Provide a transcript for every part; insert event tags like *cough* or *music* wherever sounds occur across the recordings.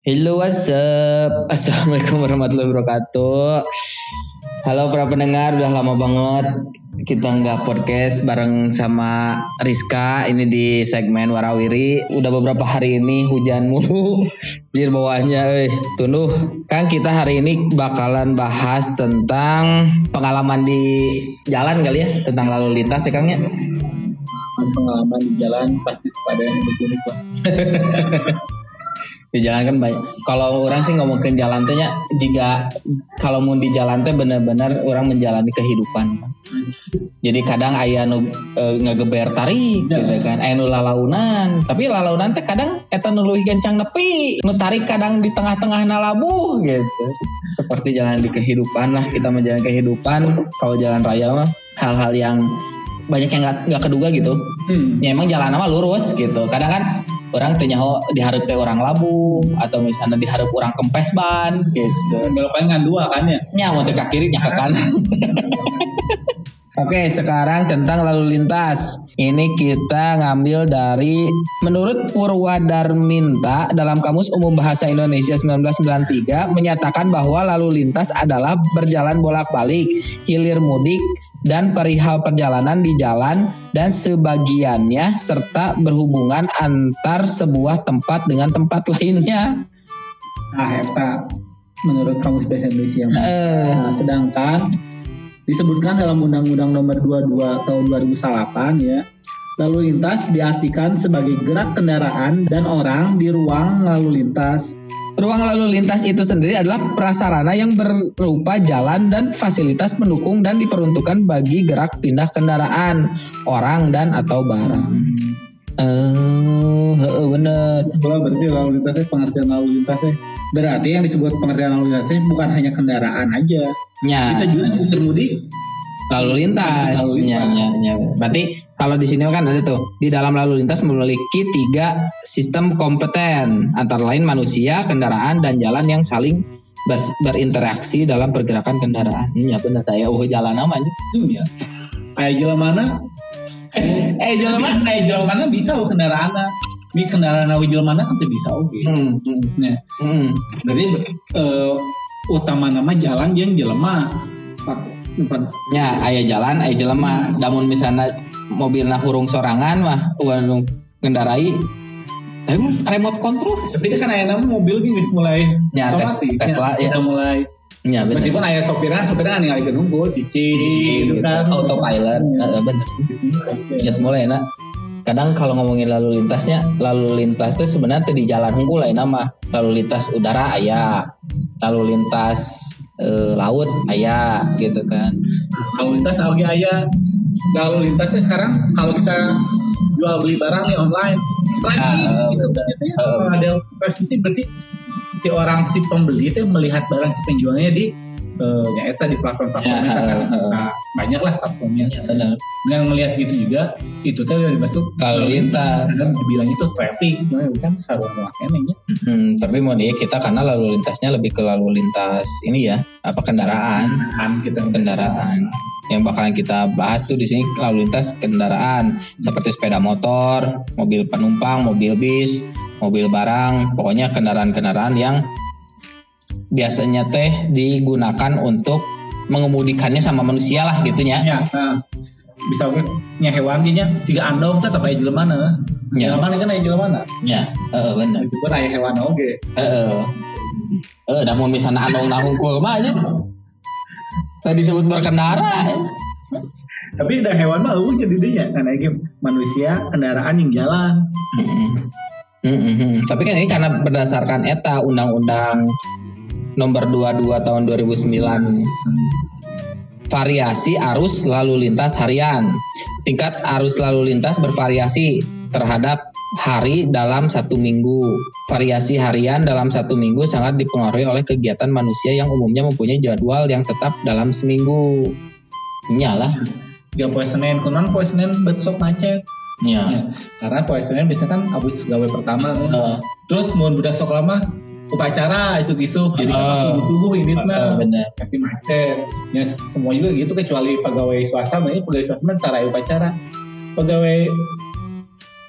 Hello what's up? *laughs* Assalamualaikum warahmatullahi wabarakatuh. Halo para pendengar Udah lama banget Kita nggak podcast bareng sama Rizka. Ini di segmen Warawiri. Udah beberapa hari ini hujan mulu *laughs* Jir bawahnya eh Tunduh. Kan kita hari ini bakalan bahas tentang Pengalaman di jalan kali ya Tentang lalu lintas ya Kang ya? Pengalaman di jalan pasti pada yang begini kok. *laughs* di jalan kan banyak. Kalau orang sih ngomongin jalan tehnya jika kalau mau di jalan teh benar-benar orang menjalani kehidupan. Jadi kadang ayah nu e, ngegeber tarik Ya. gitu kan. Ayah nu lalaunan. Tapi lalaunan teh kadang eta nu leuwih gencang nepi. Nu tarik kadang di tengah-tengah nalabuh gitu. Seperti jalan di kehidupan lah kita menjalani kehidupan. Kalau jalan raya mah hal-hal yang banyak yang nggak nggak keduga gitu. Hmm. ya emang jalan nama lurus gitu. Kadang kan orang tanya diharap teh orang labu atau misalnya diharap orang kempes ban gitu Belokannya ngan dua kan ya. nya mau ke kiri nya ke kanan *laughs* Oke, sekarang tentang lalu lintas. Ini kita ngambil dari menurut Purwadarminta dalam Kamus Umum Bahasa Indonesia 1993 menyatakan bahwa lalu lintas adalah berjalan bolak-balik, hilir mudik dan perihal perjalanan di jalan dan sebagiannya serta berhubungan antar sebuah tempat dengan tempat *laughs* lainnya. Nah, eta menurut kamus bahasa Indonesia. Eh, Nah, sedangkan disebutkan dalam Undang-Undang Nomor 22 Tahun 2008 ya. Lalu lintas diartikan sebagai gerak kendaraan dan orang di ruang lalu lintas. Ruang lalu lintas itu sendiri adalah prasarana yang berupa jalan dan fasilitas pendukung dan diperuntukkan bagi gerak pindah kendaraan, orang dan atau barang. Oh, heeh, bener. Wah, berarti lalu lintasnya pengertian lalu lintasnya. Berarti yang disebut pengertian lalu lintasnya bukan hanya kendaraan aja. Ya, Kita juga mudik lalu lintas. Lalu lintas. Ya, ya, ya. Berarti kalau di sini kan ada tuh di dalam lalu lintas memiliki tiga sistem kompeten antara lain manusia, kendaraan dan jalan yang saling ber- berinteraksi dalam pergerakan kendaraan. Ya benar, daya oh jalan namanya. ya. Kayak jalan mana? Eh jalan mana? Kayak jalan mana bisa oh kendaraan Ini kendaraan awi jalan mana kan tuh bisa oke. Hmm, hmm, Nah, hmm. berarti eh, utama nama jalan yang jelema. Pak- Ya, ayah jalan, ayah jelema. Namun misalnya mobilnya hurung sorangan mah, warung kendarai, tapi mah remote control. Tapi kan ayah nama mobil gini mulai Ya, tes- otomatis, Tesla, ya. Udah mulai. Ya benar. Meskipun ayah sopirnya, sopirnya kan tinggal nunggu, cici, gitu kan. Autopilot, Iya. Eh, bener sih. Ya semula enak. Kadang kalau ngomongin lalu lintasnya, lalu lintas itu sebenarnya di jalan unggul lah nama. Lalu lintas udara ayah, lalu lintas eh, laut ayah gitu kan. Lalu lintas oke ayah. Lalu lintasnya sekarang kalau kita jual beli barang nih online, Ah, lagi disebutnya teh ah, kalau ada versi berarti si orang si pembeli itu melihat barang si penjualnya di eh, ya eta di platform-platformnya Ya, kan banyak lah platformnya. Ya, benar. Dengan melihat gitu juga itu tuh udah dimasuk Lalu lintas. kan dibilang itu traffic, nah, kan sarua makanya ya. Hmm, tapi mau dia kita karena lalu lintasnya lebih ke lalu lintas ini ya apa kendaraan Kan kita kendaraan yang bakalan kita bahas tuh di sini lalu lintas kendaraan seperti sepeda motor, mobil penumpang, mobil bis, mobil barang, pokoknya kendaraan-kendaraan yang biasanya teh digunakan untuk mengemudikannya sama manusia lah gitunya. Ya, nah, bisa oke nya hewan nya jika andong tetap aya jelema mana. Ya. Jelema kan aya jelema mana. Ya, heeh bener. Meskipun aya hewan oge. Heeh. Eh, dah mau misalnya anu nahungkul mah aja. Tadi disebut berkendara. Tapi udah hewan mah eueuh jadi dia karena ini manusia kendaraan yang jalan. Mm-mm. Mm-mm. Tapi kan ini karena berdasarkan ETA Undang-Undang Nomor 22 Tahun 2009 Variasi arus lalu lintas harian Tingkat arus lalu lintas bervariasi terhadap hari dalam satu minggu Variasi harian dalam satu minggu sangat dipengaruhi oleh kegiatan manusia yang umumnya mempunyai jadwal yang tetap dalam seminggu Nyalah Dia poe Senin kunan poe Senin besok macet. Ya. Ya, karena poe Senin biasanya kan abis gawe pertama. Eh, Terus mau budak sok lama upacara isuk-isuk jadi Ah. subuh ini eh, nah bener. pasti macet. Ya semua juga gitu kecuali pegawai swasta banyak pegawai swasta ntar aya upacara. Pegawai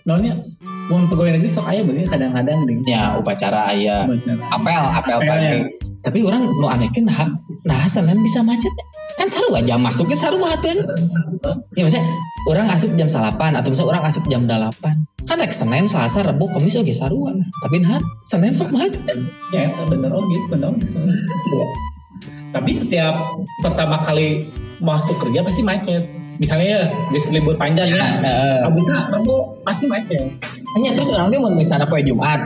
nonnya Mun pegawai negeri sok aya bener kadang-kadang deh. ya upacara aya. Apel apel Apel, pagi tapi orang nu anehkeun nah nah senin bisa macet. Kan sarua jam masuknya sarua tuh ya maksudnya orang asup jam salapan atau misalnya orang asup jam delapan kan rek senin selasa rabu kamis oke sarua tapi nah senin sok macet Ya, itu bener oke, bener oke. Tapi setiap pertama kali masuk kerja pasti macet. Misalnya ya, di libur panjang ya. Heeh. Abuka, Rebo pasti macet. hanya terus orangnya mau misalnya poe jumat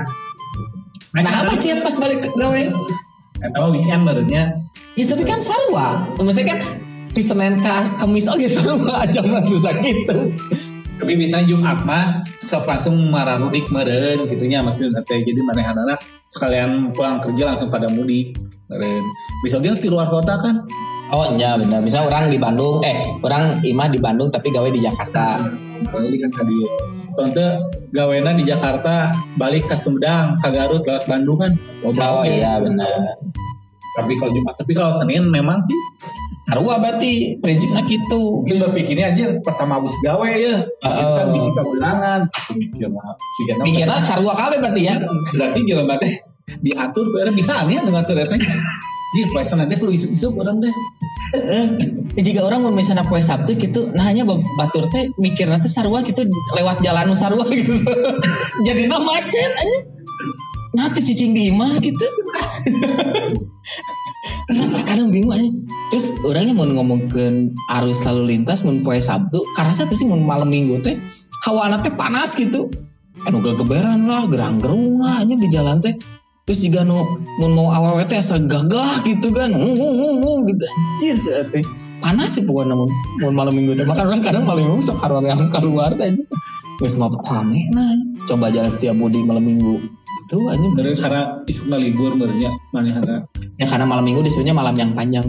nah apa sih pas balik ke gawe Atau weekend barunya. ya tapi kan sarua maksudnya kan di senin ke kamis oke sarua *laughs* jam rusak gitu Tapi biasanya Jumat mah sok langsung mararudik meren gitunya maksudnya teh jadi mana anak sekalian pulang kerja langsung pada mudik meren. Misalnya di luar kota kan Oh iya benar. Misalnya orang di Bandung, eh orang imah di Bandung tapi gawe di Jakarta. Balik kan tadi. Contoh gawena di Jakarta balik ke Sumedang, ke Garut lewat Bandung kan. Oh iya benar. Tapi kalau Jumat, tapi kalau Senin memang sih Sarua berarti prinsipnya gitu. mungkin berpikirnya aja pertama habis gawe ya. Itu kan bisa kebelangan. Mikirnya Mikirnya sarua kawe berarti ya. berarti jalan teh diatur karena bisa nih ngatur eta. Iya, puasa nanti kudu isuk-isuk orang deh. Eh, jika orang mau misalnya poe Sabtu gitu, nah hanya batur teh mikir nanti sarua gitu lewat jalan sarua *laughs* gitu. Jadi macet aja. Nanti cicing di imah gitu. Kadang bingung aja. Terus orangnya mau ngomongin arus lalu lintas mau poe Sabtu, karena saya sih mau malam minggu teh hawa teh panas gitu. Anu gegeberan lah, gerang-gerung lah nya di jalan teh. Terus jika nu mun mau awal teh asa gagah gitu kan, ngung ngung gitu. Anjir teh. Panas sih pokoknya mun, mun malam minggu teh. Makanya orang kadang malam minggu sok harus yang keluar teh. Wes ngobrol rame nah. Coba jalan setiap mudik malam minggu. Itu aja Dari karena isukna libur bernya mana ada. Ya karena malam minggu disebutnya malam yang panjang.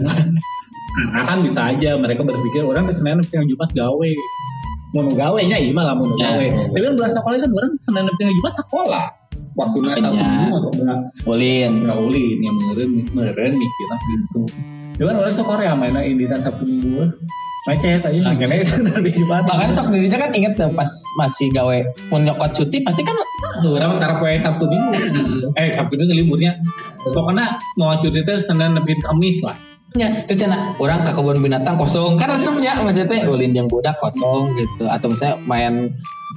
Karena kan bisa aja mereka berpikir orang ke Senin yang Jumat gawe. Mau gawe nya iya malah mau Ya. gawe. Tapi kan bulan sekolah kan orang Senin yang Jumat sekolah. Waktu nasa Ulin. gaulin yang meren meren mikirnya gitu. Cuman orang sekolah ya mainnya ini dan Sabtu Minggu. Macet aja. Makanya Senin Jumat. Bahkan sok dirinya kan inget tuh pas masih gawe mau nyokot cuti pasti kan orang antara poe Sabtu Minggu. *laughs* eh Sabtu Minggu liburnya. Pokoknya mau cuti itu Senin lebih Kamis lah. Ya, terus cenah orang ke kebun binatang kosong kan resepnya maksudnya ulin yang budak kosong gitu atau misalnya main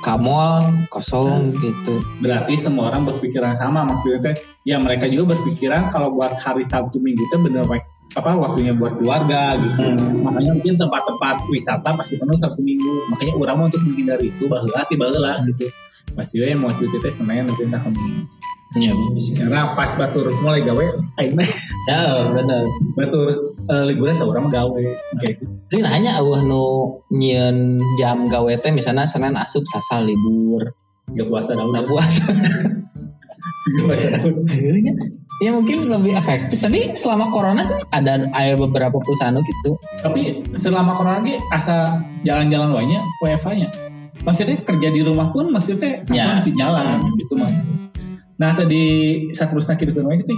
ke mall kosong gitu. Berarti semua orang berpikiran sama maksudnya teh. Ya mereka juga berpikiran kalau buat hari Sabtu Minggu itu bener baik apa waktunya buat keluarga gitu. Makanya mungkin tempat-tempat wisata pasti penuh Sabtu Minggu. Makanya orang mau untuk menghindari itu baheula ti baheula gitu. Pasti we mau cuti teh Senin nanti entah Kamis. Iya bagus. Karena pas batur mulai gawe aing mah *laughs* Ya benar. batur eh, liburan teh urang mah gawe kayak gitu. Ini nanya eueuh nu nyieun jam gawe teh misalnya Senin asup sasal libur. Gak puasa daun. Nah buat Gak puasa daun. Ya mungkin lebih efektif. Tapi selama corona sih ada ada beberapa perusahaan gitu. Tapi selama corona lagi asa jalan-jalan banyak WFH-nya. Maksudnya kerja di rumah pun maksudnya Ya. masih jalan gitu mas. Nah tadi seterusnya kita rumah itu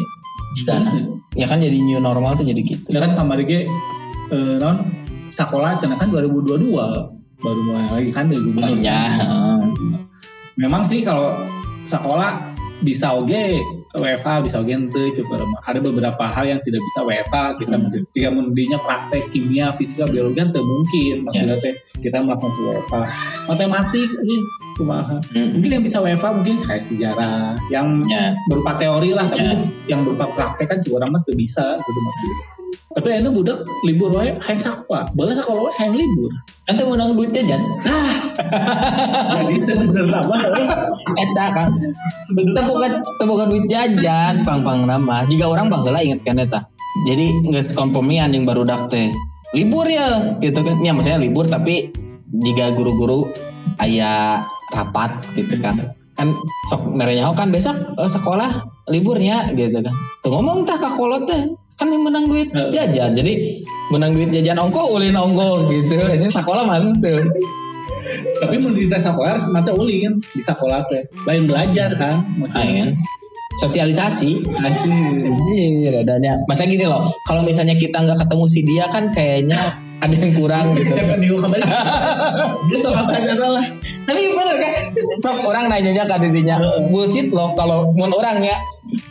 Jika ya kan jadi new normal tuh jadi gitu. ya kan kamar ge eh, non sekolah cina kan 2022 baru mulai lagi kan dari gubernur. Ya, heeh. Memang sih kalau sekolah bisa oge WFH bisa oge ente coba ada beberapa hal yang tidak bisa WFH kita Hmm. ketika mendinya praktek kimia fisika biologi kan mungkin. Maksudnya teh kita melakukan WFH matematik ini kumaha Mm, mungkin yang bisa WFH mungkin saya sejarah. Yang Ya, berupa teori lah tapi Ya. yang berupa praktek kan juga orang mah bisa gitu maksudnya tapi ini budak libur wae hayang sekolah boleh sekolah wae hayang libur kan tuh menang duit jajan. *laughs* jadi bener apa Eta kan. Tepukan tepukan duit jajan pang pang nama. Jika orang baheula inget kan eta. Jadi geus kompromian yang baru dak teh. Libur ya gitu kan. Ya maksudnya libur tapi jika guru-guru aya rapat gitu kan. Kan sok merenyaho kan besok eh, sekolah liburnya gitu kan. Tuh ngomong tah ka kolot teh kan yang menang duit jajan. Jadi menang duit jajan ongko ulin ongko gitu. Ini sekolah mantep. tapi menderita sekolah semata ulin di sekolah teh lain belajar kan Ayo. Sosialisasi. Anjir. Anjir, adanya. Masa gini loh, kalau misalnya kita nggak ketemu si dia kan kayaknya ada yang kurang gitu. Jangan diu kembali. *laughs* Dia sama tanya salah. tapi bener kan sok orang nanyanya ke didinya. Bullshit loh kalau mun orang ya.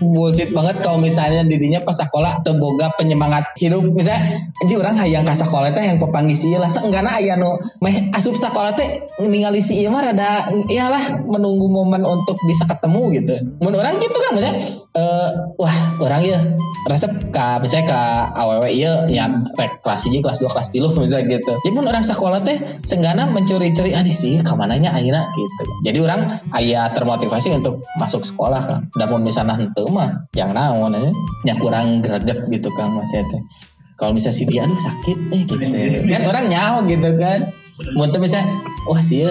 Bullshit banget kalau misalnya didinya pas sekolah atau boga penyemangat hidup. Misalnya anjing orang hayang ka sekolah teh yang pepangisi lah. Seenggana aya nu. Meh asup sekolah teh ningali si ieu mah rada iyalah menunggu momen untuk bisa ketemu gitu. Mun orang gitu kan misalnya eh wah orang ya resep ka misalnya ka awewe ieu nya rek kelas 1 kelas 2 kelas 3 misalnya gitu. Jadi mun orang sekolah teh seenggana mencuri-curi aja sih kamananya ayeuna gitu. Jadi orang aya termotivasi untuk masuk sekolah kan namun misalnya henteu mah jangan naon nya kurang greget gitu kang mas teh. Kalau misalnya si dia aduh sakit eh gitu. *laughs* Kan orang nyaho gitu kan. Mun teu misalnya wah sih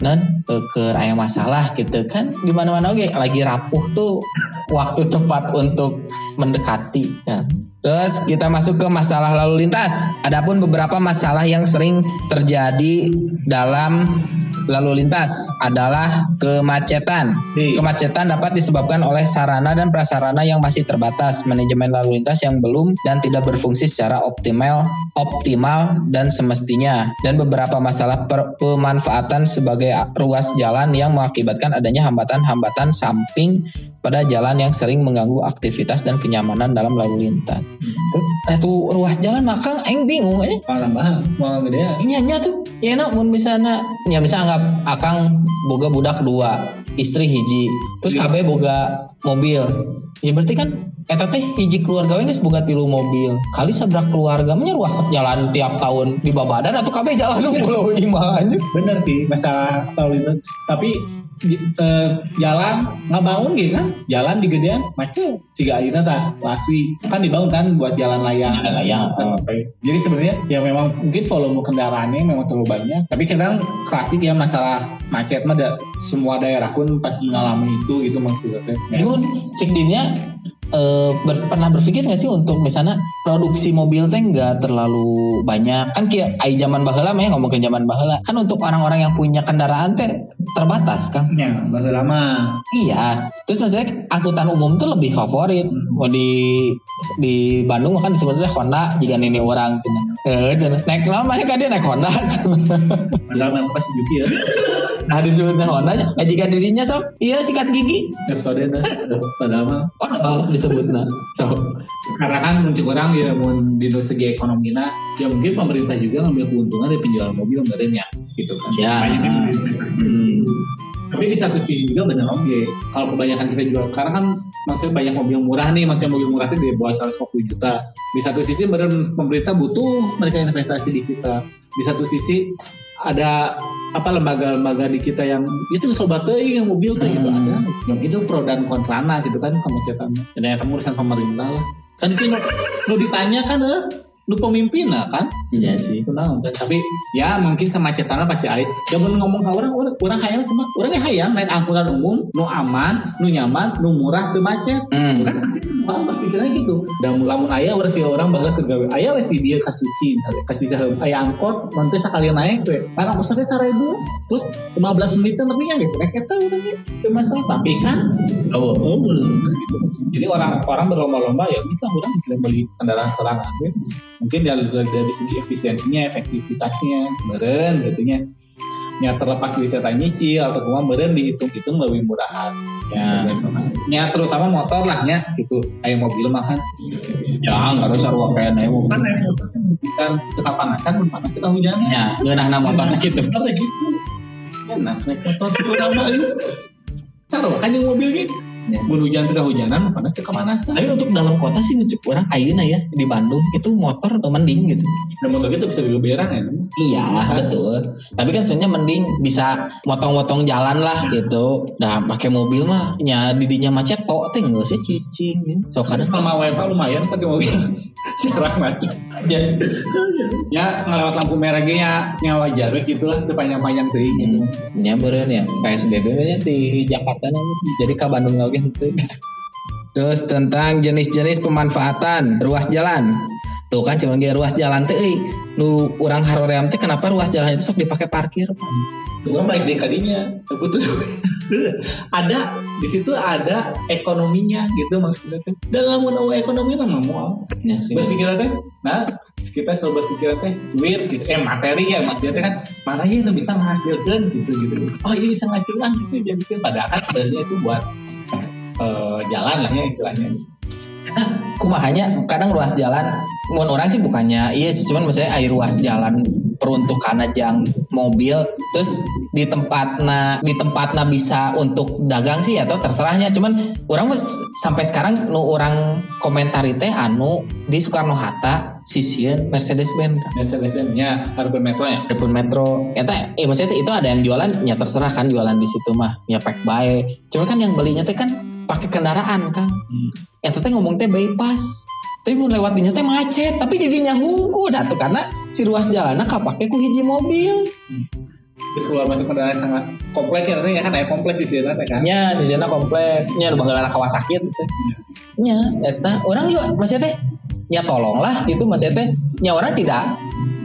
non ke aya masalah gitu kan di mana mana oke lagi rapuh tuh waktu tepat untuk mendekati kan. Terus kita masuk ke masalah lalu lintas. Adapun beberapa masalah yang sering terjadi dalam lalu lintas adalah kemacetan. Nih. Kemacetan dapat disebabkan oleh sarana dan prasarana yang masih terbatas, manajemen lalu lintas yang belum dan tidak berfungsi secara optimal, optimal dan semestinya, dan beberapa masalah per- pemanfaatan sebagai ruas jalan yang mengakibatkan adanya hambatan-hambatan samping pada jalan yang sering mengganggu aktivitas dan kenyamanan dalam lalu lintas. Eh tuh ruas jalan maka aing bingung eh Malah bahas, mau gede ya. nyanya tuh ya enak mun misalnya ya bisa anggap akang boga budak dua istri hiji. Terus Iya. KB boga mobil. Ya berarti kan eta teh hiji keluarga we geus boga tilu mobil. Kali sabrak keluarga nya jalan tiap tahun di babadan atau KB jalan *laughs* nu pulau lima aja Bener sih masalah lalu lintas. Tapi eh, jalan nggak bangun gitu kan? Jalan di gedean macet. Ciga ayeuna tah laswi kan dibangun kan buat jalan layang. Jalan layang, Kan, oke. Jadi sebenarnya ya memang mungkin volume kendaraannya memang terlalu banyak. Tapi kadang klasik ya masalah macet mah da- semua daerah pun pasti mengalami itu gitu maksudnya. Ya. Yun, cek dinya eh, ber- pernah berpikir nggak sih untuk misalnya produksi mobil teh nggak terlalu banyak? Kan kayak ai zaman baheula mah ya ngomong ke zaman baheula. Kan untuk orang-orang yang punya kendaraan teh terbatas kan Ya, bahasa lama. iya. Terus maksudnya angkutan umum tuh lebih favorit. Mau di di Bandung kan disebutnya Honda jika ini orang sini eh naik kenal mana kan dia naik Honda. *laughs* Padahal memang pasti Juki ya. nah disebutnya Honda eh jika dirinya sok iya sikat gigi. Episode nah. Padahal mah. Oh disebutnya so karena kan muncul orang ya mau di segi ekonomi nah ya mungkin pemerintah juga ngambil keuntungan dari penjualan mobil kemarin ya gitu kan Ya. Banyak yang beli. hmm. tapi di satu sisi juga benar oke kalau kebanyakan kita jual sekarang kan maksudnya banyak mobil murah nih maksudnya mobil murah itu di bawah 150 juta di satu sisi benar pemerintah butuh mereka investasi di kita di satu sisi ada apa lembaga-lembaga di kita yang itu sobat teuing yang mobil tuh gitu Hmm. ada. Yang itu pro dan kontrana gitu kan kemacetan dan yang kamu urusan pemerintah lah. Kan itu nu, nu ditanya kan eh nu pemimpin lah kan iya sih Tenang, kan tapi ya mungkin kemacetan pasti ada. Ya mun ngomong ke orang, orang, orang hayang cuma orang yang hayang naik angkutan umum, nu aman, nu nyaman, nu murah, nu macet. hmm. Kan orang pasti pikirnya gitu. Dan lamun ayah orang sih orang bakal ke gawe. Ayah wes di dia kasih cin, kasih sahem. Ayah angkot, nanti sekali naik we. Karena usahanya seribu, terus 15 menit tapi ya gitu. Naik kita orangnya itu masalah. Tapi kan oh Oh. Gitu. Jadi orang-orang berlomba-lomba ya bisa orang mikirin beli kendaraan serangan ya. Mungkin dari, dari segi efisiensinya, efektivitasnya, meren gitu nya. Ya terlepas dari saya nyicil atau cuma meren dihitung-hitung lebih murahan. Ya. Ya terutama motor lah ya gitu. Kayak mobil makan. ya nggak usah ruang kayak naik Kan naik motor kan kepanasan, panas kita hujan. ya ngeunah motor gitu Kenapa gitu? Enak naik motor itu. Saru kan yang mobil gitu. Mun hujan tidak hujanan, panas tidak kepanasan. tapi untuk dalam kota sih ngecek orang ayeuna ya di Bandung. Itu motor eh, mending gitu. Dan motor itu bisa digeberan ya. iya betul. Tapi kan sebenarnya mending bisa motong-motong jalan lah gitu. Nah pakai mobil mah nya didinya macet tok teh nggak sih cicing gitu. so Karena sama WFA lumayan pakai mobil. *laughs* Sekarang macet. ya, Ya ngelewat lampu merah ge ya nya wajar we gitu lah teu panjang-panjang teuing gitu. nya beureun ya. PSBB nya di Jakarta nya jadi ke Bandung gitu terus tentang jenis-jenis pemanfaatan ruas jalan tuh kan cuma ge ruas jalan teh euy nu urang haroream teh kenapa ruas jalan itu sok dipakai parkir Tukang baik deh kadinya. Putus. *laughs* ada di situ ada ekonominya gitu maksudnya teh dalam menawa ekonomi lah mau Ya sih. berpikiran teh nah kita coba berpikiran teh duit gitu eh materi ya maksudnya kan mana ya yang bisa menghasilkan gitu gitu oh iya bisa menghasilkan bisa jadikan padahal sebenarnya itu buat eh, jalan lah ya istilahnya. Kumahanya kadang ruas jalan mun orang sih bukannya iya sih cuman misalnya air ruas jalan peruntukan jang mobil terus di tempatna di tempatna bisa untuk dagang sih atau terserahnya cuman orang mah sampai sekarang nu orang komentari teh anu di Soekarno Hatta sisieun Mercedes Benz kan Mercedes-nya harus metro ya? Adapun Metro, eta, eh maksudnya itu ada yang jualan, ya terserah kan jualan di situ mah, ya pack baik. Cuman kan yang belinya teh kan pakai kendaraan kan, Hmm. ya teh ngomong teh bypass. Tapi mau lewat dinya teh macet, tapi didinya hungku dah tuh karena si ruas jalannya kapake ku hiji mobil. terus keluar masuk kendaraan sangat kompleks ya ya kan ada kompleks di sini kan Nya di sana komplek, nya banggalan Kawasaki gitu. Nya, eta orang yuk maksudnya teh, ya tolonglah gitu maksudnya teh, nya orang tidak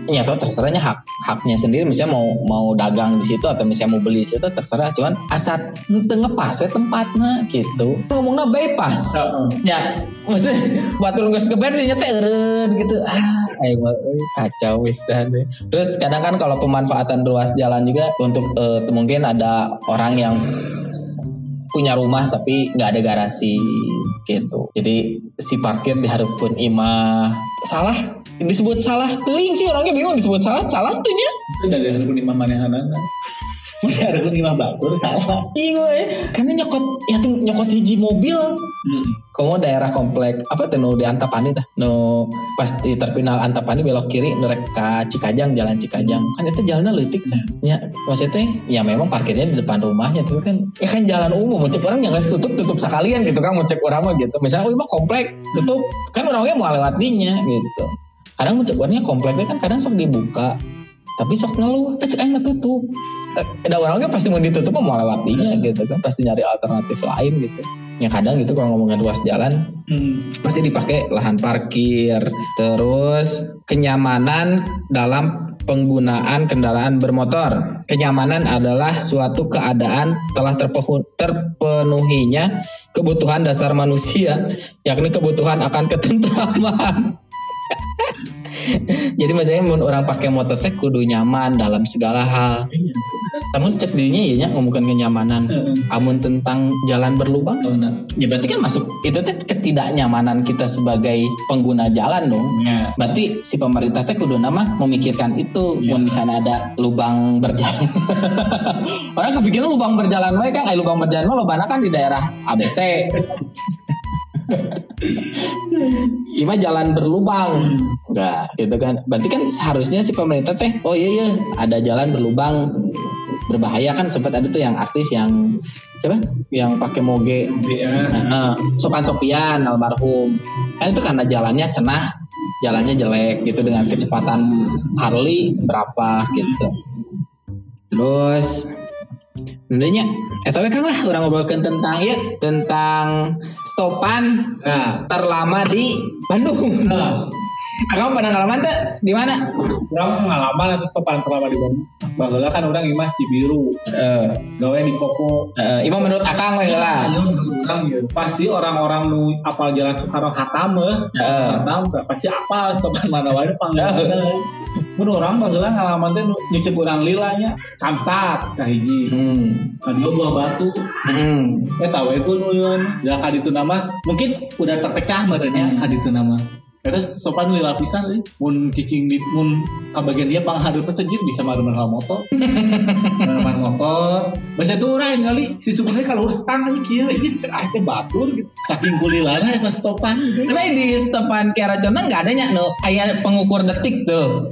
ya terserahnya hak haknya sendiri. Misalnya mau mau dagang di situ atau misalnya mau beli di situ terserah. Cuman asal tengah pas ya tempatnya gitu. Ngomongnya bypass ya maksudnya batu nggak sekeber dia teh eureun gitu. Ah ayo kacau bisa deh. Terus kadang kan kalau pemanfaatan ruas jalan juga untuk eh, mungkin ada orang yang punya rumah tapi nggak ada garasi gitu. Jadi si parkir diharapkan imah. Salah disebut salah teling sih orangnya bingung disebut salah salah tuh nya itu dari harus lima manehanan kan udah harus lima batur salah. Bingung ya karena nyokot ya tuh nyokot hiji mobil. Kamu daerah komplek apa tuh nu di Antapani tah nu pas di terminal Antapani belok kiri nu rek ka Cikajang jalan Cikajang. Kan itu jalannya leutik. Tah ya maksudnya ya memang parkirnya di depan rumahnya tapi kan. Ya kan jalan umum mau cek orang yang nggak tutup tutup sekalian gitu kan mau cek orang mah gitu. Misalnya oh mah komplek tutup. Kan orangnya mau lewat dinya gitu kadang orangnya kompleknya kan kadang sok dibuka tapi sok ngeluh. Eh aing tutup eh, ada orangnya pasti mau ditutup mau lewat dinya gitu kan pasti nyari alternatif lain gitu. Ya kadang gitu kalau ngomongin ruas jalan pasti dipakai lahan parkir terus kenyamanan dalam penggunaan kendaraan bermotor. Kenyamanan adalah suatu keadaan telah terpenuhinya kebutuhan dasar manusia yakni kebutuhan akan ketentraman *laughs* jadi misalnya mun orang pakai motor teh kudu nyaman dalam segala hal. Namun cek dirinya ya nya ngomongin kenyamanan. Amun tentang jalan berlubang. Ya berarti kan masuk itu teh ketidaknyamanan kita sebagai pengguna jalan dong. Ya. Berarti si pemerintah teh kudu nama memikirkan itu. Iya. mun di sana ada lubang berjalan. *laughs* Orang kepikiran lubang berjalan wae kan. Eh lubang berjalan mah lobana kan di daerah ABC *laughs* Ima jalan berlubang. Enggak gitu kan. Berarti kan seharusnya si pemerintah teh oh iya iya ada jalan berlubang. Berbahaya kan sempat ada tuh yang artis yang siapa? Yang pakai moge. Sopan Sopian almarhum. Kan itu karena jalannya cenah jalannya jelek gitu dengan kecepatan Harley berapa gitu. Terus Intinya, eh tapi kan lah orang ngobrolkan tentang ya tentang stopan nah. terlama di Bandung. nah. Kamu pernah ngalaman tuh di mana? orang pengalaman atau stopan pertama di Bandung. Bahwa kan orang imah Cibiru Eh, gawe di Kopo eh, Ima menurut Akang weh lah. orang gitu. pasti orang-orang nu apal jalan Soekarno Hatta mah. Teh pasti apa stopan mana wae panggilan mun orang bageula ngalaman teh nyucep urang lilanya samsat kahiji. Hmm. kadua buah batu. Hmm. eh tahu itu nuyun ya kaditu nama mungkin udah terpecah badannya kaditu nama Terus sopan lila pisan euy. mun cicing di mun kabagian dia panghadeupna teh jir bisa marah-marah motor. *laughs* Marah motor. Baca tuh urang kali si sebenarnya kalau urus tang ini kieu ieu cek aya teh batur gitu. Saking kulilana eta stopan gitu. Tapi di stopan Kiara nggak adanya no aya pengukur detik tuh.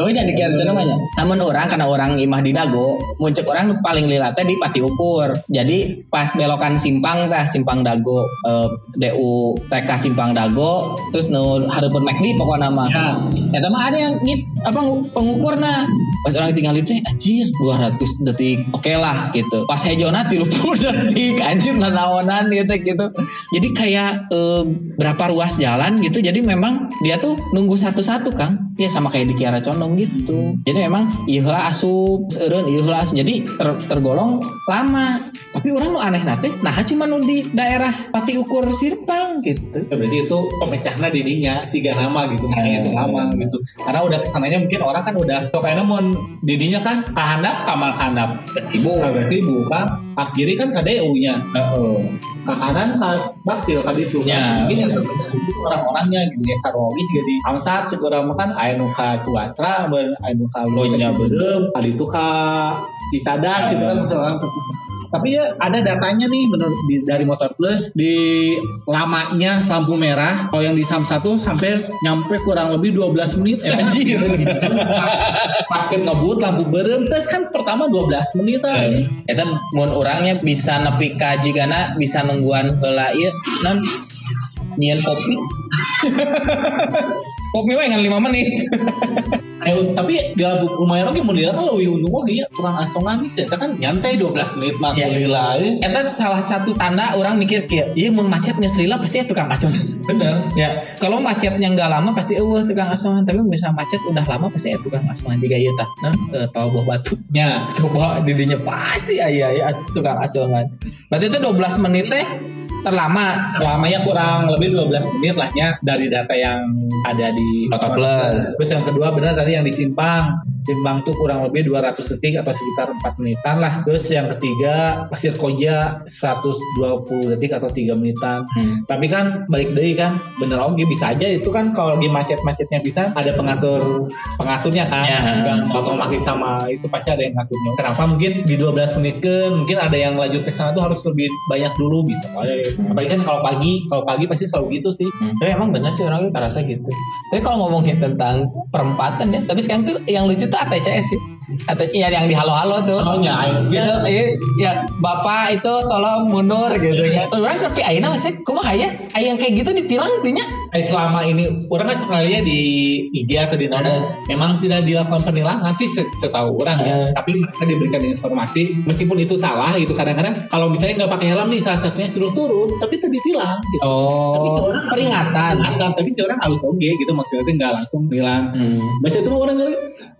Oh ini di Kiara banyak. Namun orang karena orang imah di Dago, muncul orang paling lila teh di Pati Ukur. Jadi pas belokan simpang tah simpang Dago, eh, DU Reka simpang Dago, terus nu hareupeun McD pokoknya nama. ya Eta mah ada yang ngit apa pengukurna. Pas orang tinggal itu anjir 200 detik. Oke lah gitu. Pas hejona 30 *laughs* detik anjir nanaonan gitu gitu. Jadi kayak eh, berapa ruas jalan gitu. Jadi memang dia tuh nunggu satu-satu Kang. ya sama kayak di Kiara Condong gitu jadi memang iya asup seureun iya asup. jadi ter- tergolong lama tapi orang nu aneh nate nah cuma nu di daerah pati ukur sirpang gitu Ya, berarti itu pemecahnya didinya tiga nama gitu makanya itu lama gitu karena udah ke sananya mungkin orang kan udah kayaknya mau didinya kan kahandap kamal handap. Ibu. kagak sibuk kan kiri kan KDU nya oh. ke kanan ke baksil kan itu Ya. mungkin yang terpenting itu orang-orangnya gitu. Ya sarwawi juga di amsat cek orang mah kan aya nu ka cuatra nu ka iya, beudem kali itu ka cisadas gitu kan misalnya tapi ya ada datanya nih menurut di- dari Motor Plus di lamanya lampu merah kalau yang di SAM 1 sampai nyampe kurang lebih 12 menit eh, Anjir. *laughs* pas kan ngebut lampu berem tes kan pertama 12 menit aja Eta mun orangnya bisa nepi ka jigana bisa nungguan heula ieu non nyian kopi. *laughs* kopi we ngan 5 menit. *laughs* Ayo, tapi lampu lumayan lagi mau dilihat kalau lebih untung lagi ya kurang asongan nih saya kan nyantai 12 menit mah Ya. ya. Eta salah satu tanda orang mikir kayak iya mun macet geus lila pasti ya tukang asongan. bener ya, kalau macetnya nggak lama pasti eueuh tukang asongan, tapi bisa macet udah lama pasti ya tukang asongan juga ieu tah. Nah, ke tol buah batu. ya *laughs* Coba didinya pasti aya ya tukang asongan. Berarti itu 12 menit teh terlama lamanya kurang lebih 12 menit lah ya dari data yang ada di Motor Plus. Terus yang kedua benar tadi yang di Simpang. Simpang tuh kurang lebih 200 detik atau sekitar 4 menitan lah. Terus yang ketiga Pasir Koja 120 detik atau 3 menitan. Hmm. Tapi kan balik deh kan bener oke bisa aja itu kan kalau lagi macet-macetnya bisa ada pengatur pengaturnya kan Ya. yang otomatis sama itu pasti ada yang ngaturnya kenapa mungkin di 12 menit kan mungkin ada yang lajur ke sana tuh harus lebih banyak dulu bisa boleh apalagi kan kalau pagi kalau pagi pasti selalu gitu sih Hmm. Tapi emang bener sih orangnya ngerasa gitu. Tapi kalau ngomongin tentang perempatan ya, tapi sekarang tuh yang lucu tuh ATCS sih. ATCS ya yang di halo-halo tuh. soalnya ayo Gitu, iya, ya bapak itu tolong mundur gitu kan. Orang sampai ayeuna masih kumaha ya? Aya yang kayak gitu ditilang intinya. eh, selama ini orang kan lihat di IG atau di mana memang tidak dilakukan penilangan sih se- setahu orang ya Eh. tapi mereka diberikan informasi meskipun itu salah gitu kadang-kadang kalau misalnya nggak pakai helm nih salah satunya suruh turun tapi itu ditilang gitu Tapi Oh, orang peringatan. peringatan tapi orang harus oke gitu maksudnya nggak langsung bilang Hmm. Biasa itu orang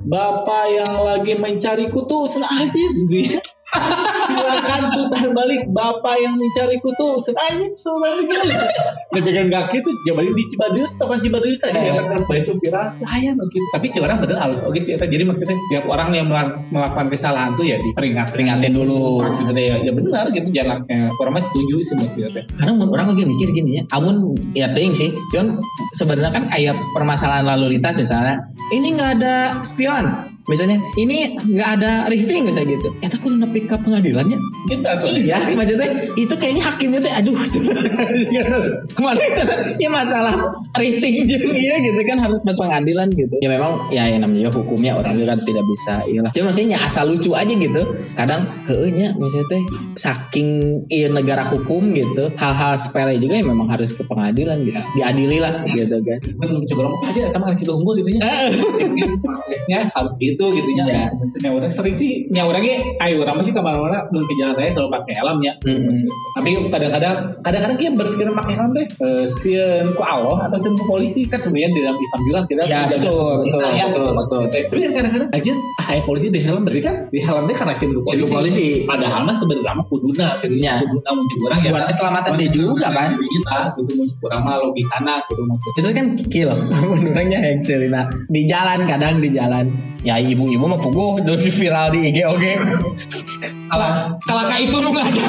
Bapak yang lagi mencari kutu Senang aja gitu ya Silakan putar balik Bapak yang mencari kutu Senang aja Senang aja Ngejagan kaki tuh Ya balik di Cibadeus Tapan Cibadeus tadi Eh. ya kan itu viral Saya mungkin Tapi orang bener harus oke sih eta. Jadi maksudnya Tiap orang yang mela- melakukan kesalahan tuh ya diperingat Peringatin dulu. Maksudnya ya, ya benar gitu Jangan ya, Orang mah setuju sih maksudnya. Karena orang lagi mikir gini ya, amun ya ting sih, cuman sebenarnya kan kayak permasalahan lalu lintas misalnya, ini nggak ada spion, misalnya ini nggak ada rifting misalnya gitu, kita kudu nepi ke pengadilannya. Mungkin peraturan Iya, maksudnya itu kayaknya hakimnya tuh aduh kemarin ya masalah rating jeung iya gitu kan harus masuk pengadilan gitu. Ya memang ya yang namanya hukumnya orang juga kan tidak bisa iya lah. Cuma maksudnya asal lucu aja gitu. Kadang heueuh nya misalnya teh saking iya negara hukum gitu, hal-hal sepele juga ya memang harus ke pengadilan gitu. Diadili lah gitu kan. kan ngomong aja mah kita unggul gitu ya harus gitu gitu ya Ya. sebenarnya orang sering sih ya orangnya ayo orang masih ke mana-mana mau ke jalan raya selalu pakai helm ya Mm-mm. tapi kadang-kadang kadang-kadang dia berpikir pakai helm deh eh, sieun ku Allah atau sieun ku polisi kan sebenarnya di dalam juga kita Ya, betul, betul, ya. betul, betul. tapi kan kadang-kadang aja ah ya polisi di helm berarti kan di helm deh karena sieun ku polisi, polisi. padahal mah sebenarnya mah kuduna gitu Ya. kuduna untuk orang ya Buat keselamatan dia juga kan. kita gitu untuk orang mah logikana gitu itu kan kill *laughs* menurutnya yang Selina di jalan kadang di jalan ya ibu-ibu mah puguh udah viral di IG oke. Kalau kalau kayak itu nu nggak ada.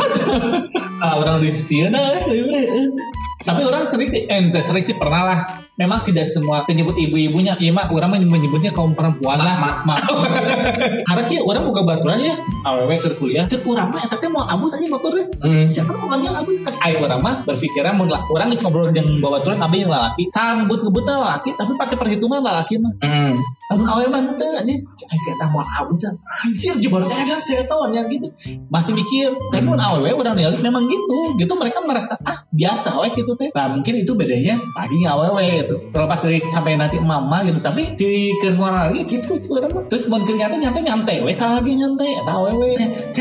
Orang di sini tapi orang sering sih eh, enggak sering sih pernah lah memang tidak semua menyebut ibu-ibunya. Iya mah orang menyebutnya kaum perempuan lah. Mak mak karena kia orang buka baturan ya. Aww ke kuliah cek orang mah tapi mau abus aja motornya. Hmm. siapa mau panggil abus? Kan ayo orang mah berpikiran mau orang geus ngobrol yang bawa baturan tapi yang lelaki sambut ngebutnya lelaki tapi pakai perhitungan lelaki mah. Hmm. namun awalnya mah ente aja. Cai kita mau can anjir jebol kan saya tahu yang gitu. Masih mikir kan mun awalnya orang nialik memang gitu. Gitu mereka merasa ah biasa we gitu teh. Nah mungkin itu bedanya tadi awalnya gitu terlepas dari sampai nanti mama gitu tapi di keluar lagi gitu mah. terus mun keur nyantai nyantai. Nyantai we salah lagi nyantai. Eta awewe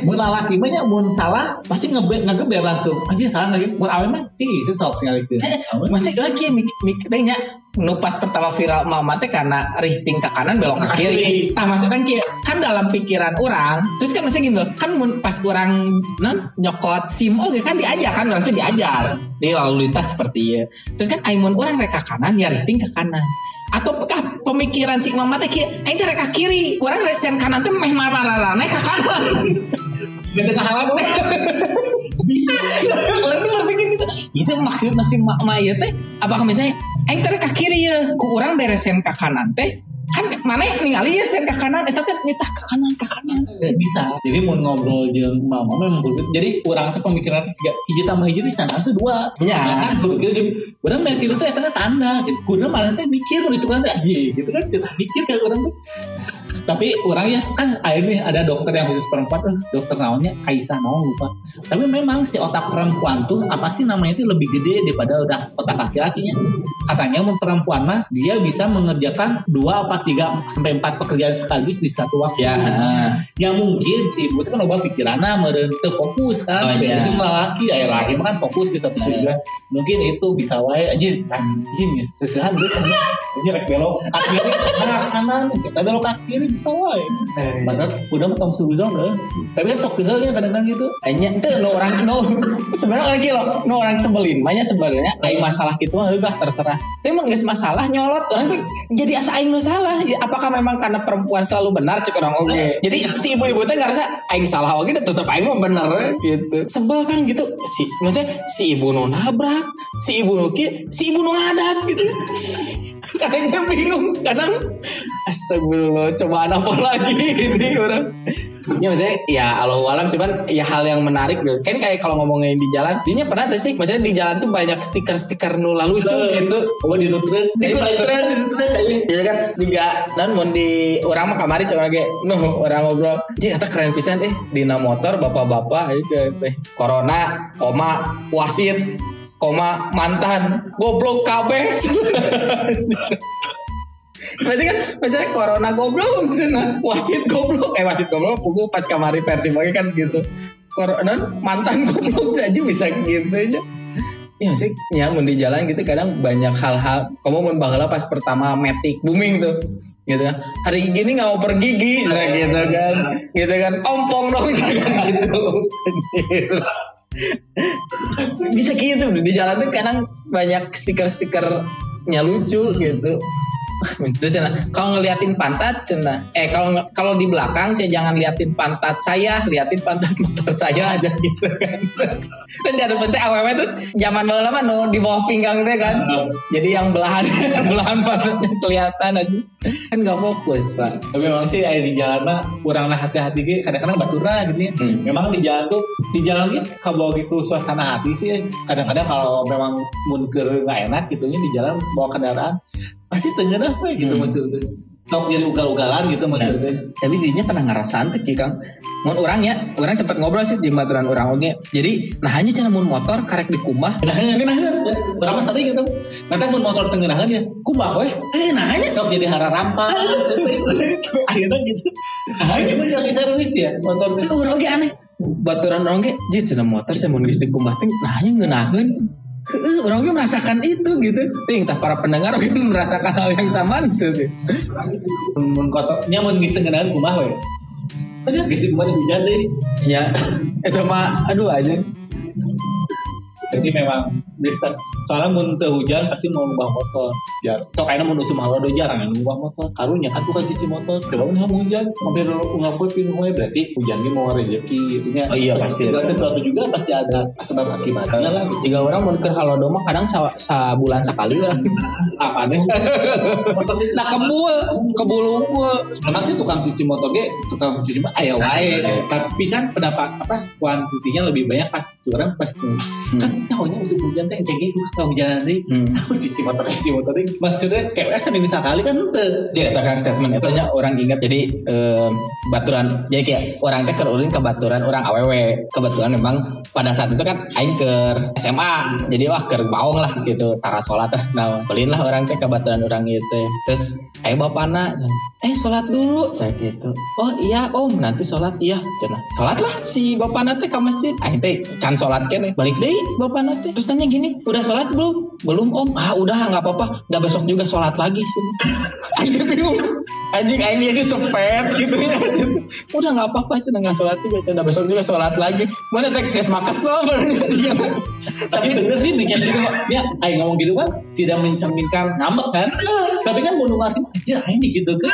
mun lalaki mah nya mun salah pasti ngeber ngegeber langsung. Anjir salah lagi. Mun awewe mah ti sok ngalikeun Maksudnya lagi mik mik tanya nu pas pertama viral mama teh karena rifting ke kanan belok ke kiri. Nah maksudnya kan, kan dalam pikiran orang, terus kan maksudnya gini loh, kan pas orang non nyokot sim oke kan diajar kan nanti diajar di lalu lintas seperti ya. Terus kan aimun orang rek ke kanan ya rifting ke kanan. Atau apakah pemikiran si mama teh kieu aing teh rek ke kiri, kurang resen kanan teh meh mararane ke kanan. *laughs* Gak ada halang we. bisa orang tuh berpikir gitu itu maksud masih mak mak ya teh apakah misalnya aing teh ke kiri ya ku orang beresin ke kanan teh kan mana ningali ya sen ke kanan eta teh nitah ke kanan ke kanan bisa. Jadi mau ngobrol jeung mama memang begitu. Jadi orang tuh pemikiran juga hiji tambah hiji teh canan tuh dua. Ya. kan main tidur tuh eta tanda. Kurang malah teh mikir itu kan teh gitu kan mikir kan orang tuh. Tapi orang ya kan akhirnya ada dokter yang khusus perempuan tuh dokter naonnya Aisyah naon lupa. Tapi memang si otak perempuan tuh apa sih namanya itu lebih gede daripada udah otak laki-lakinya. Katanya mau perempuan mah dia bisa mengerjakan dua apa tiga sampai empat pekerjaan sekaligus di satu waktu. Ya. Ya mungkin sih ibu itu kan loba pikiranna meureun teu fokus kan Oh, iya. jeung laki aya laki kan fokus ke satu tujuan mungkin itu bisa wae. Aja anjing ya sesehan dia kan ini rek belok kiri nah kanan kita belok ke kiri bisa wae padahal udah mah kamu suzon eh. tapi kan sok tinggal kadang-kadang gitu Anya itu no orang no sebenarnya orang kilo no orang sebelin. Banyak sebenarnya aing masalah gitu mah heugah terserah. Tapi emang masalah nyolot. Orang tuh jadi asa aing nu salah. Ya, apakah memang karena perempuan selalu benar cek orang oke. Jadi si ibu-ibu teh ngerasa aing salah oke tetep aing mah bener gitu. Sebel kan gitu. Si maksudnya si ibu nu nabrak si ibu nu ki si ibu nu ngadat gitu kadang dia bingung kadang astagfirullah cobaan apa lagi ini orang Ya maksudnya ya Allah alam cuman ya hal yang menarik gitu. Kan kayak kalau ngomongin di jalan, dinya pernah tuh sih, maksudnya di jalan tuh banyak stiker-stiker nula lucu gitu. oh di nutren Di nutren. Iya kan juga dan mau di orang mah kamari coba lagi nuh orang ngobrol. Jadi kata keren pisan eh dina motor bapak-bapak coy, teh. Corona, koma wasit, koma mantan, goblok kabeh. Berarti kan maksudnya corona goblok sana wasit goblok eh wasit goblok pukul pas kamari versi lagi kan gitu corona mantan goblok aja bisa gitu aja Iya sih, ya mau di jalan gitu kadang banyak hal-hal. Kamu mau bahala pas pertama metik booming tuh, gitu kan. Hari gini nggak mau pergi gigi, nah, gitu kan, gitu kan. Ompong dong *laughs* gitu. *laughs* Bisa gitu di jalan tuh kadang banyak stiker-stikernya lucu gitu. *laughs* Itu cina. Kalau ngeliatin pantat cina. Eh kalau kalau di belakang saya jangan liatin pantat saya, liatin pantat *laughs* motor saya aja gitu kan. kan jangan penting aww terus zaman dulu lama no, di bawah pinggang deh kan. Jadi yang belahan belahan pantatnya kelihatan aja. Kan nggak fokus pak. tapi memang sih ada di jalan mah kurang lah hati-hati gitu kadang-kadang batura gitu ya Hmm. memang di jalan tuh di jalan gitu kalau gitu suasana hati sih kadang-kadang kalau memang munker nggak enak gitu ya di jalan bawa kendaraan pasti tengenah gitu Hmm. maksudnya sok jadi ugal-ugalan gitu maksudnya Tapi dirinya pernah ngerasa antek ya kang. Mun orang ya, orang sempat ngobrol sih di baturan orang oge. Jadi nah hanya cina mun motor karek dikumah. Ngenaheun. berapa sering gitu nanti mun motor tengenahan ya kumbah weh Eh nah hanya sok jadi hara rampa *laughs* akhirnya gitu akhirnya jadi servis ya motor itu orang oge aneh. Baturan orang oge, jadi motor saya mun geus dikumah teh nah hanya ngeunaheun. Heeh, orang oge merasakan itu gitu. Ting, entah para pendengar *laughs* oge merasakan hal yang sama itu. gitu. mun kotornya mun geus tengenahan kumbah weh aja geus kemarin hujan deh Ya, *laughs* itu mah aduh aja. jadi memang bisa soalnya mun hujan pasti mau ngubah motor ya sok ayeuna mun usum halodo jarang yang ngubah motor karunya kan bukan cuci motor coba mun hamu hujan hampir ngaput pinuh we berarti hujan ge mau rezeki gitu nya Oh iya, pasti. segala sesuatu juga pasti ada sebab akibatnya lah gitu. Tiga orang mun keur halodo mah kadang sa, sabulan sekali lah. *laughs* apa nih itu Nah kebul, kebul unggul. memang sih tukang cuci motor ge tukang cuci mah aya wae tapi kan pendapat apa kuantitinya lebih banyak pas orang pas kan tahunya musim hujan teh cengeng suka hujanan deui Hmm. *laughs* aku cuci motor cuci motor deui maksudnya kayak seminggu sekali kan Dia katakan statement katanya orang ingat. Jadi eh, baturan jadi kayak orang teh keur ulin ke baturan orang aww kebetulan memang pada saat itu kan aing ke SMA jadi wah keur baong lah gitu tara sholat nah ulin lah orang teh ke baturan orang itu. Terus ayo bapana eh sholat dulu. Saya gitu oh iya om nanti sholat. Iya cenah. Sholat lah si bapana teh ke masjid. Aing teh can sholat kene. Balik deh bapana teh. Terus tanya gini udah sholat belum belum om. Ah udahlah nggak apa-apa. Udah besok juga sholat lagi. Aing bingung. Anjing ini sepet gitu ya. Udah nggak apa-apa. Cina nggak sholat juga udah besok juga sholat lagi. Mana mah *laughs* kesel Tapi bener sih niat gitu. Ya, aing ngomong gitu kan tidak mencerminkan ngambek kan. Tapi kan bunuh arti aja aing gitu kan.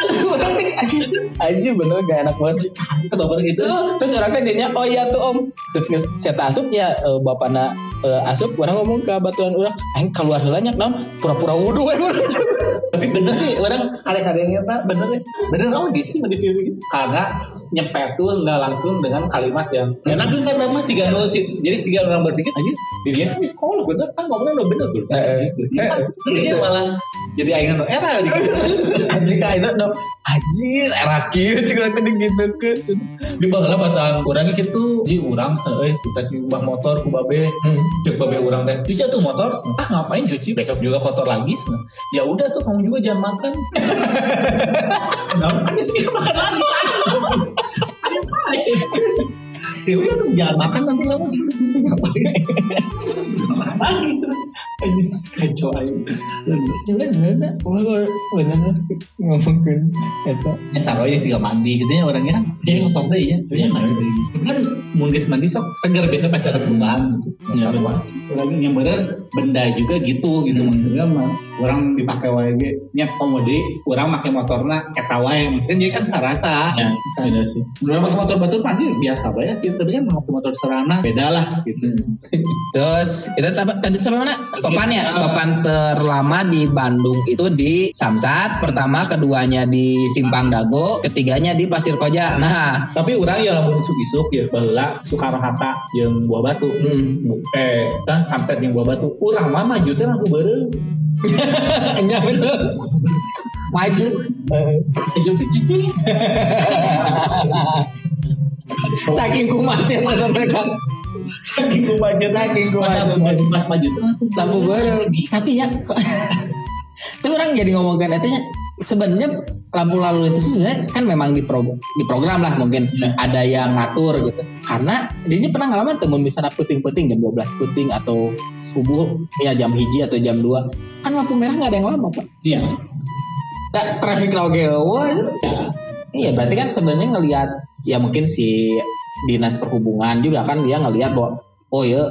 anjing anjing bener gak enak banget baper gitu. terus orang teh dianya oh iya tuh om terus saya asup ya eh, bapakna eh, asup orang ngomong ke batuan orang aing keluar nya naon pura-pura wudu we Tapi bener sih orang kadang-kadangnya tak bener ya. Bener oh gitu sih di film gitu. Karena nyepet tuh nggak langsung dengan kalimat yang enak kan kata mas tiga nol sih. Jadi tiga orang berpikir aja dirinya kan di sekolah bener kan ngomongnya udah bener tuh. Eh, eh. Gitu. Ya kan, jadinya malah jadi aing no era gitu. *laughs* ka itu no anjir era kieu cik urang teh gitu ke. Di bawah bacaan orang gitu. Di orang seh kita ubah motor ku babe. Cek babe orang teh cuci tuh motor ah ngapain cuci? Besok juga kotor lagi ya udah tuh kamu juga jangan makan. *laughs* Kenapa? Dia makan lagi *laughs* Ya udah tuh jangan makan nanti kamu ngapain makan lagi. Ini kacau aja. Bener bener bener ngomongin itu ya taruh aja sih gak mandi gitu ya orangnya kan. Ya kotor deh ya tapi ya mandi. Kan mundis mandi sok segar biasa ada perubahan gitu. Iya, pasti. Orang yang bener benda juga gitu gitu Hmm. maksudnya mah. Orang dipakai wae ge nya komodi orang pakai motorna eta wae. Maksudnya jadi kan karasa ya. Ada sih. Orang pakai motor batur mandi biasa bae gitu. Tapi kan pakai motor serana beda lah gitu. *laughs* Terus kita tadi sampai mana? Stopannya, stopan terlama di Bandung itu di Samsat, pertama, keduanya di Simpang Dago, ketiganya di Pasir Koja. Nah, tapi orang ya lamun isuk-isuk ya baheula Soekarno Hatta jeung Buah Batu. Hmm. eh kan sampai yang Buah Batu urang mah maju teh lampu bareng *laughs* Iya bener. Maju. Eh, maju teh cici *laughs* Saking kumacet ada mereka. saking ku macet Saking kumacet. pas maju tuh Lampu baru. Tapi ya, *laughs* tapi orang jadi ngomongkan itu ya, sebenarnya lampu lalu lintas itu sebenarnya kan memang di di program lah mungkin Ya. ada yang ngatur gitu. Karena dia pernah ngalamin temen misalnya puting-puting jam 12 puting atau subuh ya jam hiji atau jam 2 kan lampu merah nggak ada yang lama pak iya nah, traffic oke wah iya berarti kan sebenarnya ngelihat ya mungkin si dinas perhubungan juga kan dia ngelihat bahwa oh ya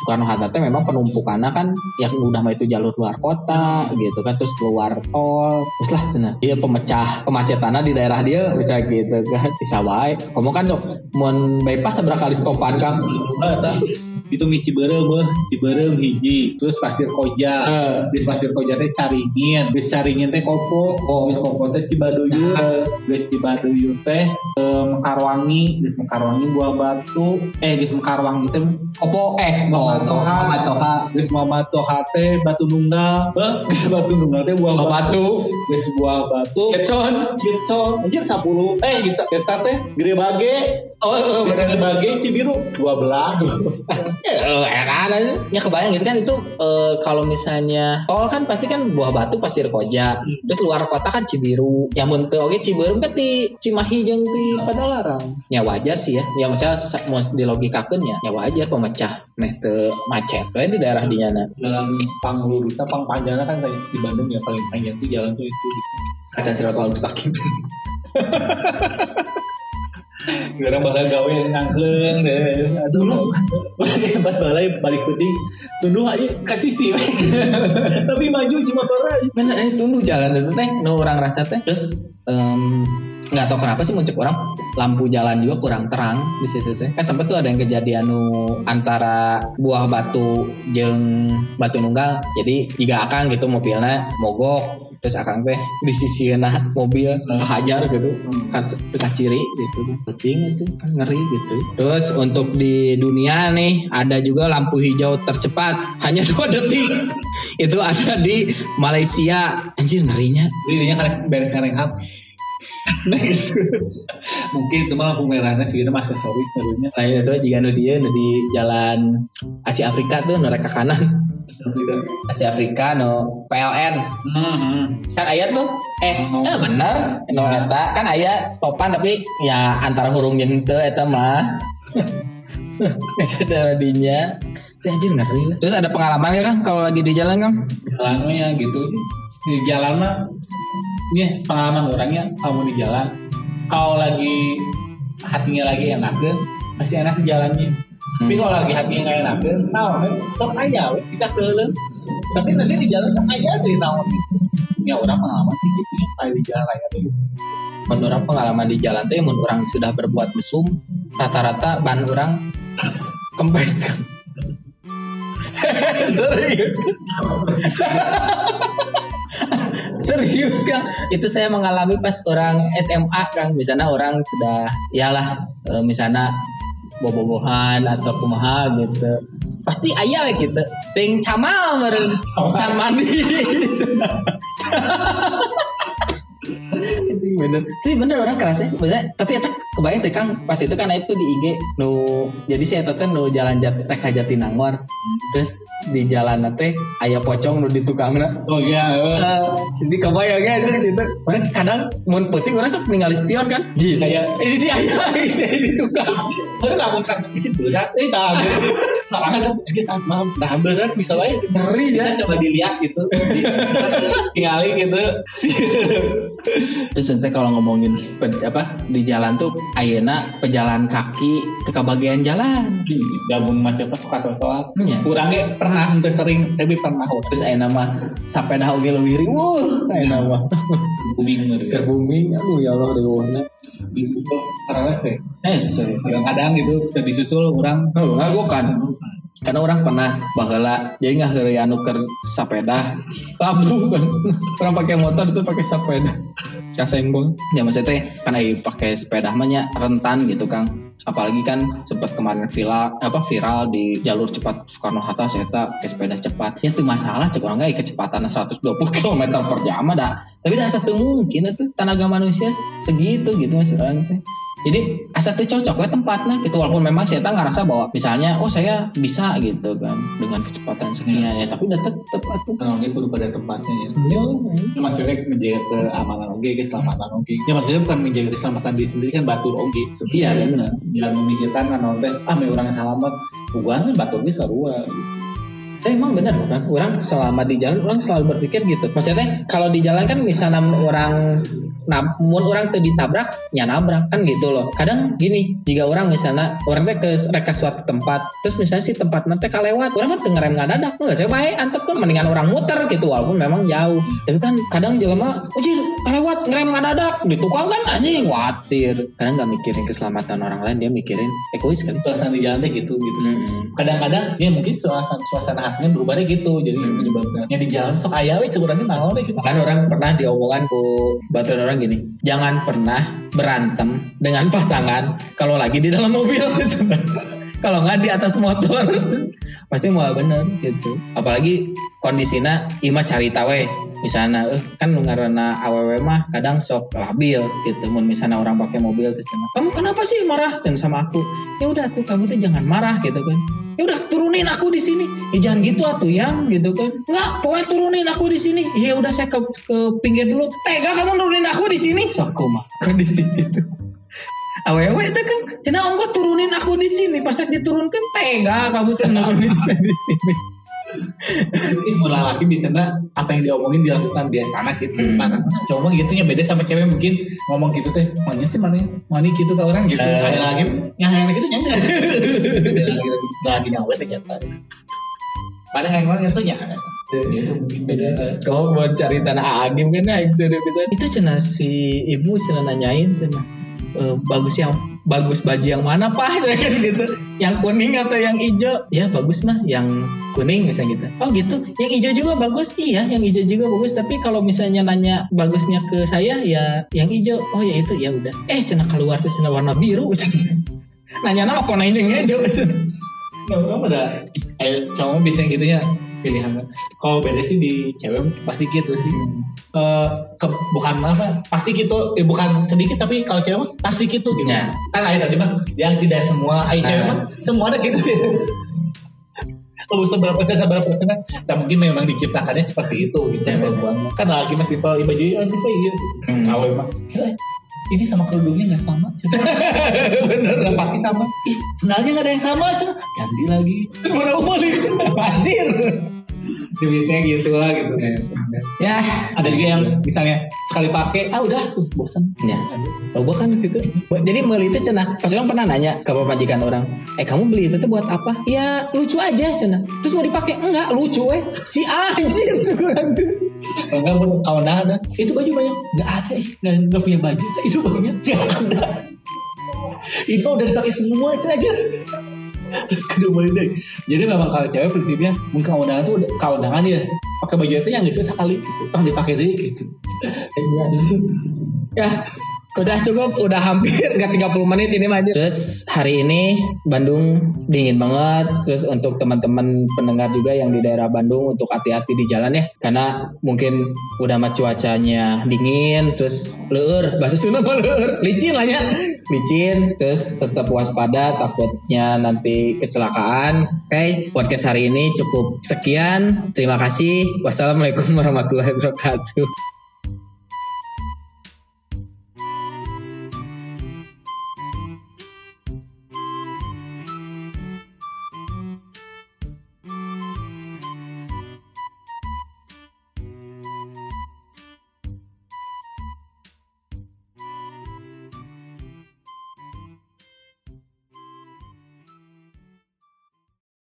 Soekarno Hatta teh memang penumpukannya kan yang udah mah itu jalur luar kota gitu kan terus keluar tol terus lah cina. Dia pemecah kemacetannya di daerah dia bisa gitu kan. Bisa wae. Kamu kan sok mun bypass seberapa kali stopan kang. Itu mi Ciberem beuh Ciberem hiji. Terus Pasir Koja. Eh. Bis Pasir Koja teh Caringin. Bis Caringin teh Kopo. Oh. Bis Kopo teh Cibaduyut Bis Cibaduyut teh eh, Mekarwangi Bis Mekarwangi Buah Batu. Eh Bis Mekarwangi teh opo eh Muhammad oh, Toha. Muhammad Toha Bis Muhammad Toha teh Batu Nunggal. *laughs* Bis Batu Nunggal teh Buah Batu. batu. Bis Buah Batu. Kircon Kircon Anjir 10 Eh Kita teh. Gede Bage oh, oh Gede Bage Cibiru 12 Eh, enak aja. Ya kebayang gitu kan itu eh, kalau misalnya tol kan pasti kan buah batu pasir koja. Terus luar kota kan Cibiru. Ya mun teu oge Cibiru kan di Cimahi jeung di Padalarang. Ya wajar sih ya. Ya misalnya sa- mau dilogikakeun ya, ya wajar pemecah meh teu macet we di daerah dinyana. jalan panglurusnya pang panjangnya kan kayak di Bandung ya paling panjang tuh jalan tuh itu gitu. Kaca Siratul Mustaqim. *laughs* Sekarang bakal gawe ngangkleng deh. Dulu sempat balai balik putih. Tunduh aja kasih sih. *laughs* Tapi maju cuma motor aja. Bener eh tunduh jalan itu teh nu orang rasa teh. Terus nggak tahu kenapa sih muncul orang lampu jalan juga kurang terang di situ teh. Kan sempat tuh ada yang kejadian nu antara buah batu jeung batu nunggal. Jadi jika akan gitu mobilnya mogok terus akang teh di sisi mobil hajar gitu dekat ciri gitu. Penting itu kan ngeri gitu. Terus untuk di dunia nih ada juga lampu hijau tercepat hanya *laughs* dua detik. Itu ada di Malaysia. Anjir ngerinya. Dirinya karek beres karek hap. *laughs* Next. Mungkin itu mah lampu merahnya sih masuk sorry sebenarnya. lain itu jika nu dia nu di jalan Asia Afrika tuh nu reka kanan *laughs* Asia Afrika no PLN Hmm. kan ayat tuh eh Oh. eh bener no eta kan ayat stopan tapi ya antara hurung jeung teu eta mah *laughs* itu daradinya Ya, anjir ngeri. Terus ada pengalaman gak Kang kalau lagi di jalan Kang? jalannya gitu di jalan mah nih pengalaman orangnya kamu di jalan kalau lagi hatinya lagi enak kan masih enak di jalannya tapi kalau lagi hatinya nggak enak kan tahu kan sok aja kita kelen tapi nanti di jalan sok aja dari tahun ya orang pengalaman sih gitu ya di jalan raya tuh gitu. Menurut pengalaman di jalan tuh mun orang sudah berbuat mesum rata-rata ban orang kempes. *laughs* Serius. *laughs* *laughs* Serius Kang, itu saya mengalami pas orang SMA Kang, misalnya orang sudah yalah eh, misalnya bobogohan atau kumaha gitu. Pasti ayah gitu. Ting camal meureun can mandi. *laughs* Itu bener. Tapi bener orang kerasnya. Maksudnya, tapi itu kebayang teh Kang, pas itu kan itu di IG nu jadi saya teh nu jalan jat rek ka Jatinangor. Terus di jalan teh aya pocong nu di tukangna. oh iya eh. Eh, jadi kebayang ya itu gitu. Orang kadang mun penting orang sok ningali spion kan. Ji. Kayak- ini si aya *laughs* si di tukang. Bener lah bukan isi berat, eh dah. *laughs* Sekarang ada kita maaf, dah berat bisa wae. Ngeri ya. Kita coba dilihat gitu, *laughs* tinggalin gitu. Terus nanti kalau ngomongin pe- apa di jalan tuh ayeuna pejalan kaki ke bagian jalan. Gabung macam apa suka totoan. Iya. Kurangnya pernah hampir sering, tapi pernah Terus ayeuna mah sepeda oge leuwih riweuh ayeuna mah. booming Keur booming aduh ya Allah riweuhna. disusul karena sih. Eh. Kadang-kadang gitu udah disusul orang Oh, ngagokan. Karena orang pernah baheula jadi nggak hari anu keur sepeda labu kan. *laughs* Orang pakai motor itu pakai sepeda. Kasenggol. Ya maksudnya teh kan ai pakai sepeda mah nya rentan gitu Kang. Apalagi kan sempat kemarin viral apa viral di jalur cepat Soekarno Hatta saya pakai sepeda cepat. Ya tuh masalah cek orang nggak kecepatan 120 km per jam dah. Tapi dah satu mungkin itu tenaga manusia segitu gitu mas orang. Jadi teh cocok we tempatnya gitu walaupun memang saya ngerasa bahwa misalnya oh saya bisa gitu kan dengan kecepatan sekian ya tapi udah tetep atuh. Kan oke kudu pada tempatnya ya. Ya, Ya, maksudnya menjaga keamanan oke, keselamatan oke. Ya maksudnya bukan menjaga keselamatan diri sendiri kan batur oke. Iya benar. Jangan memikirkan kan orang teh ah me orang selamat. Bukan kan batur bisa sarua. Tapi emang benar kan orang selama di jalan orang selalu berpikir gitu. Maksudnya kalau di jalan kan misalnya orang namun orang tuh ditabrak ya nabrak kan gitu loh. Kadang gini jika orang misalnya orang teh ke reka suatu tempat terus misalnya si tempat nanti kalewat orang mah teu ngerem ngadadak nggak saya baik antep kan mendingan orang muter gitu walaupun memang jauh. Tapi kan kadang jelema ujir kalewat ngerem ngadadak di tukang kan anjing khawatir. Kadang nggak mikirin keselamatan orang lain dia mikirin egois kan. Suasana di jalan teh gitu gitu. Mm-mm. Kadang-kadang ya mungkin suasana suasana hatinya berubahnya gitu. Jadi Hmm. menyebabkan yang di jalan sok aya we curangnya naon deh. Kan orang pernah diomongan ku baturan orang gini, jangan pernah berantem dengan pasangan kalau lagi di dalam mobil. *laughs* kalau nggak di atas motor, *laughs* pasti mau bener gitu. Apalagi kondisinya ima cari tawe misalnya eh kan ngarana aww mah kadang sok labil gitu. Mun misalnya orang pakai mobil terus kamu kenapa sih marah? Dan sama aku ya udah tuh kamu tuh jangan marah gitu kan. Ya udah turunin aku di sini. Ya jangan gitu atuh yang gitu kan. Nggak pokoknya turunin aku di sini. Ya udah saya ke, ke pinggir dulu. Tega kamu nurunin aku di sini? Sok mah kondisi itu awewe itu kan cina ongko turunin aku di sini pas diturunkan tega kamu tuh nurunin *laughs* saya di sini Ini murah laki bisa nggak apa yang diomongin dilakukan biasa anak gitu. Hmm. Mana cowok mah gitunya beda sama cewek mungkin ngomong gitu teh. Mana sih mana mana gitu ke orang gitu. Eh. Ada lagi yang yang gitu nya enggak. Ada lagi lagi nyawa ternyata. Padahal yang lain itu nya. Itu mungkin beda. kamu mau cari tanah agim kan ya bisa bisa itu cina si ibu cina nanyain cina "Eh, bagus yang bagus baju yang mana pak? *laughs* Kan gitu. Yang kuning atau yang hijau? Ya bagus mah. Yang kuning misalnya gitu. Oh gitu. Yang hijau juga bagus. Iya yang hijau juga bagus. Tapi kalau misalnya nanya bagusnya ke saya ya yang hijau. Oh ya itu. Ya udah. Eh cina keluar tuh cina warna biru. *laughs* Nanya nama kok nanya yang hijau? *laughs* Nggak eh cowok bisa gitunya pilihan. Kalau beda sih di cewek pasti gitu sih. Eh ke, bukan apa pasti gitu eh, bukan sedikit tapi kalau cewek mah pasti gitu gitu Ya. kan ayah tadi mah yang tidak semua ayah cewek Nah. mah semua ada gitu *laughs* Oh, seberapa persen seberapa persen kan nah, mungkin memang diciptakannya seperti itu gitu Ya, kan lagi masih simpel baju aja sih gitu Hmm. awal mah ini sama kerudungnya nggak sama *laughs* bener nggak pakai sama ih sendalnya nggak ada yang sama cuma ganti lagi Mana balik anjir. ya, biasanya gitu lah gitu Ya, ada juga yang misalnya sekali pakai ah udah bosan ya. Oh, gua kan waktu itu. Jadi beli itu cenah. Pas orang pernah nanya ke majikan orang, "Eh, kamu beli itu tuh buat apa?" Ya, lucu aja cenah. Terus mau dipakai? Enggak, lucu eh. Si anjir syukuran tuh. Kalau nggak mau kawan ada itu baju banyak. Nggak ada nggak punya baju itu banyak nggak ada. Itu udah dipakai semua itu aja. Terus kedua deh. Jadi memang kalau cewek prinsipnya mungkin kawandangan tuh kawandangan ya pakai baju itu yang nggak bisa sekali gitu tong dipakai deh gitu Ya, udah cukup, udah hampir nggak 30 menit ini mah aja. Terus hari ini Bandung dingin banget. Terus untuk teman-teman pendengar juga yang di daerah Bandung untuk hati-hati di jalan ya, karena mungkin udah mah cuacanya dingin, terus leur, bahasa Sunda mah leur, licin lah ya, licin. Terus tetap waspada, takutnya nanti kecelakaan. Oke, podcast hari ini cukup sekian. Terima kasih. Wassalamualaikum warahmatullahi wabarakatuh.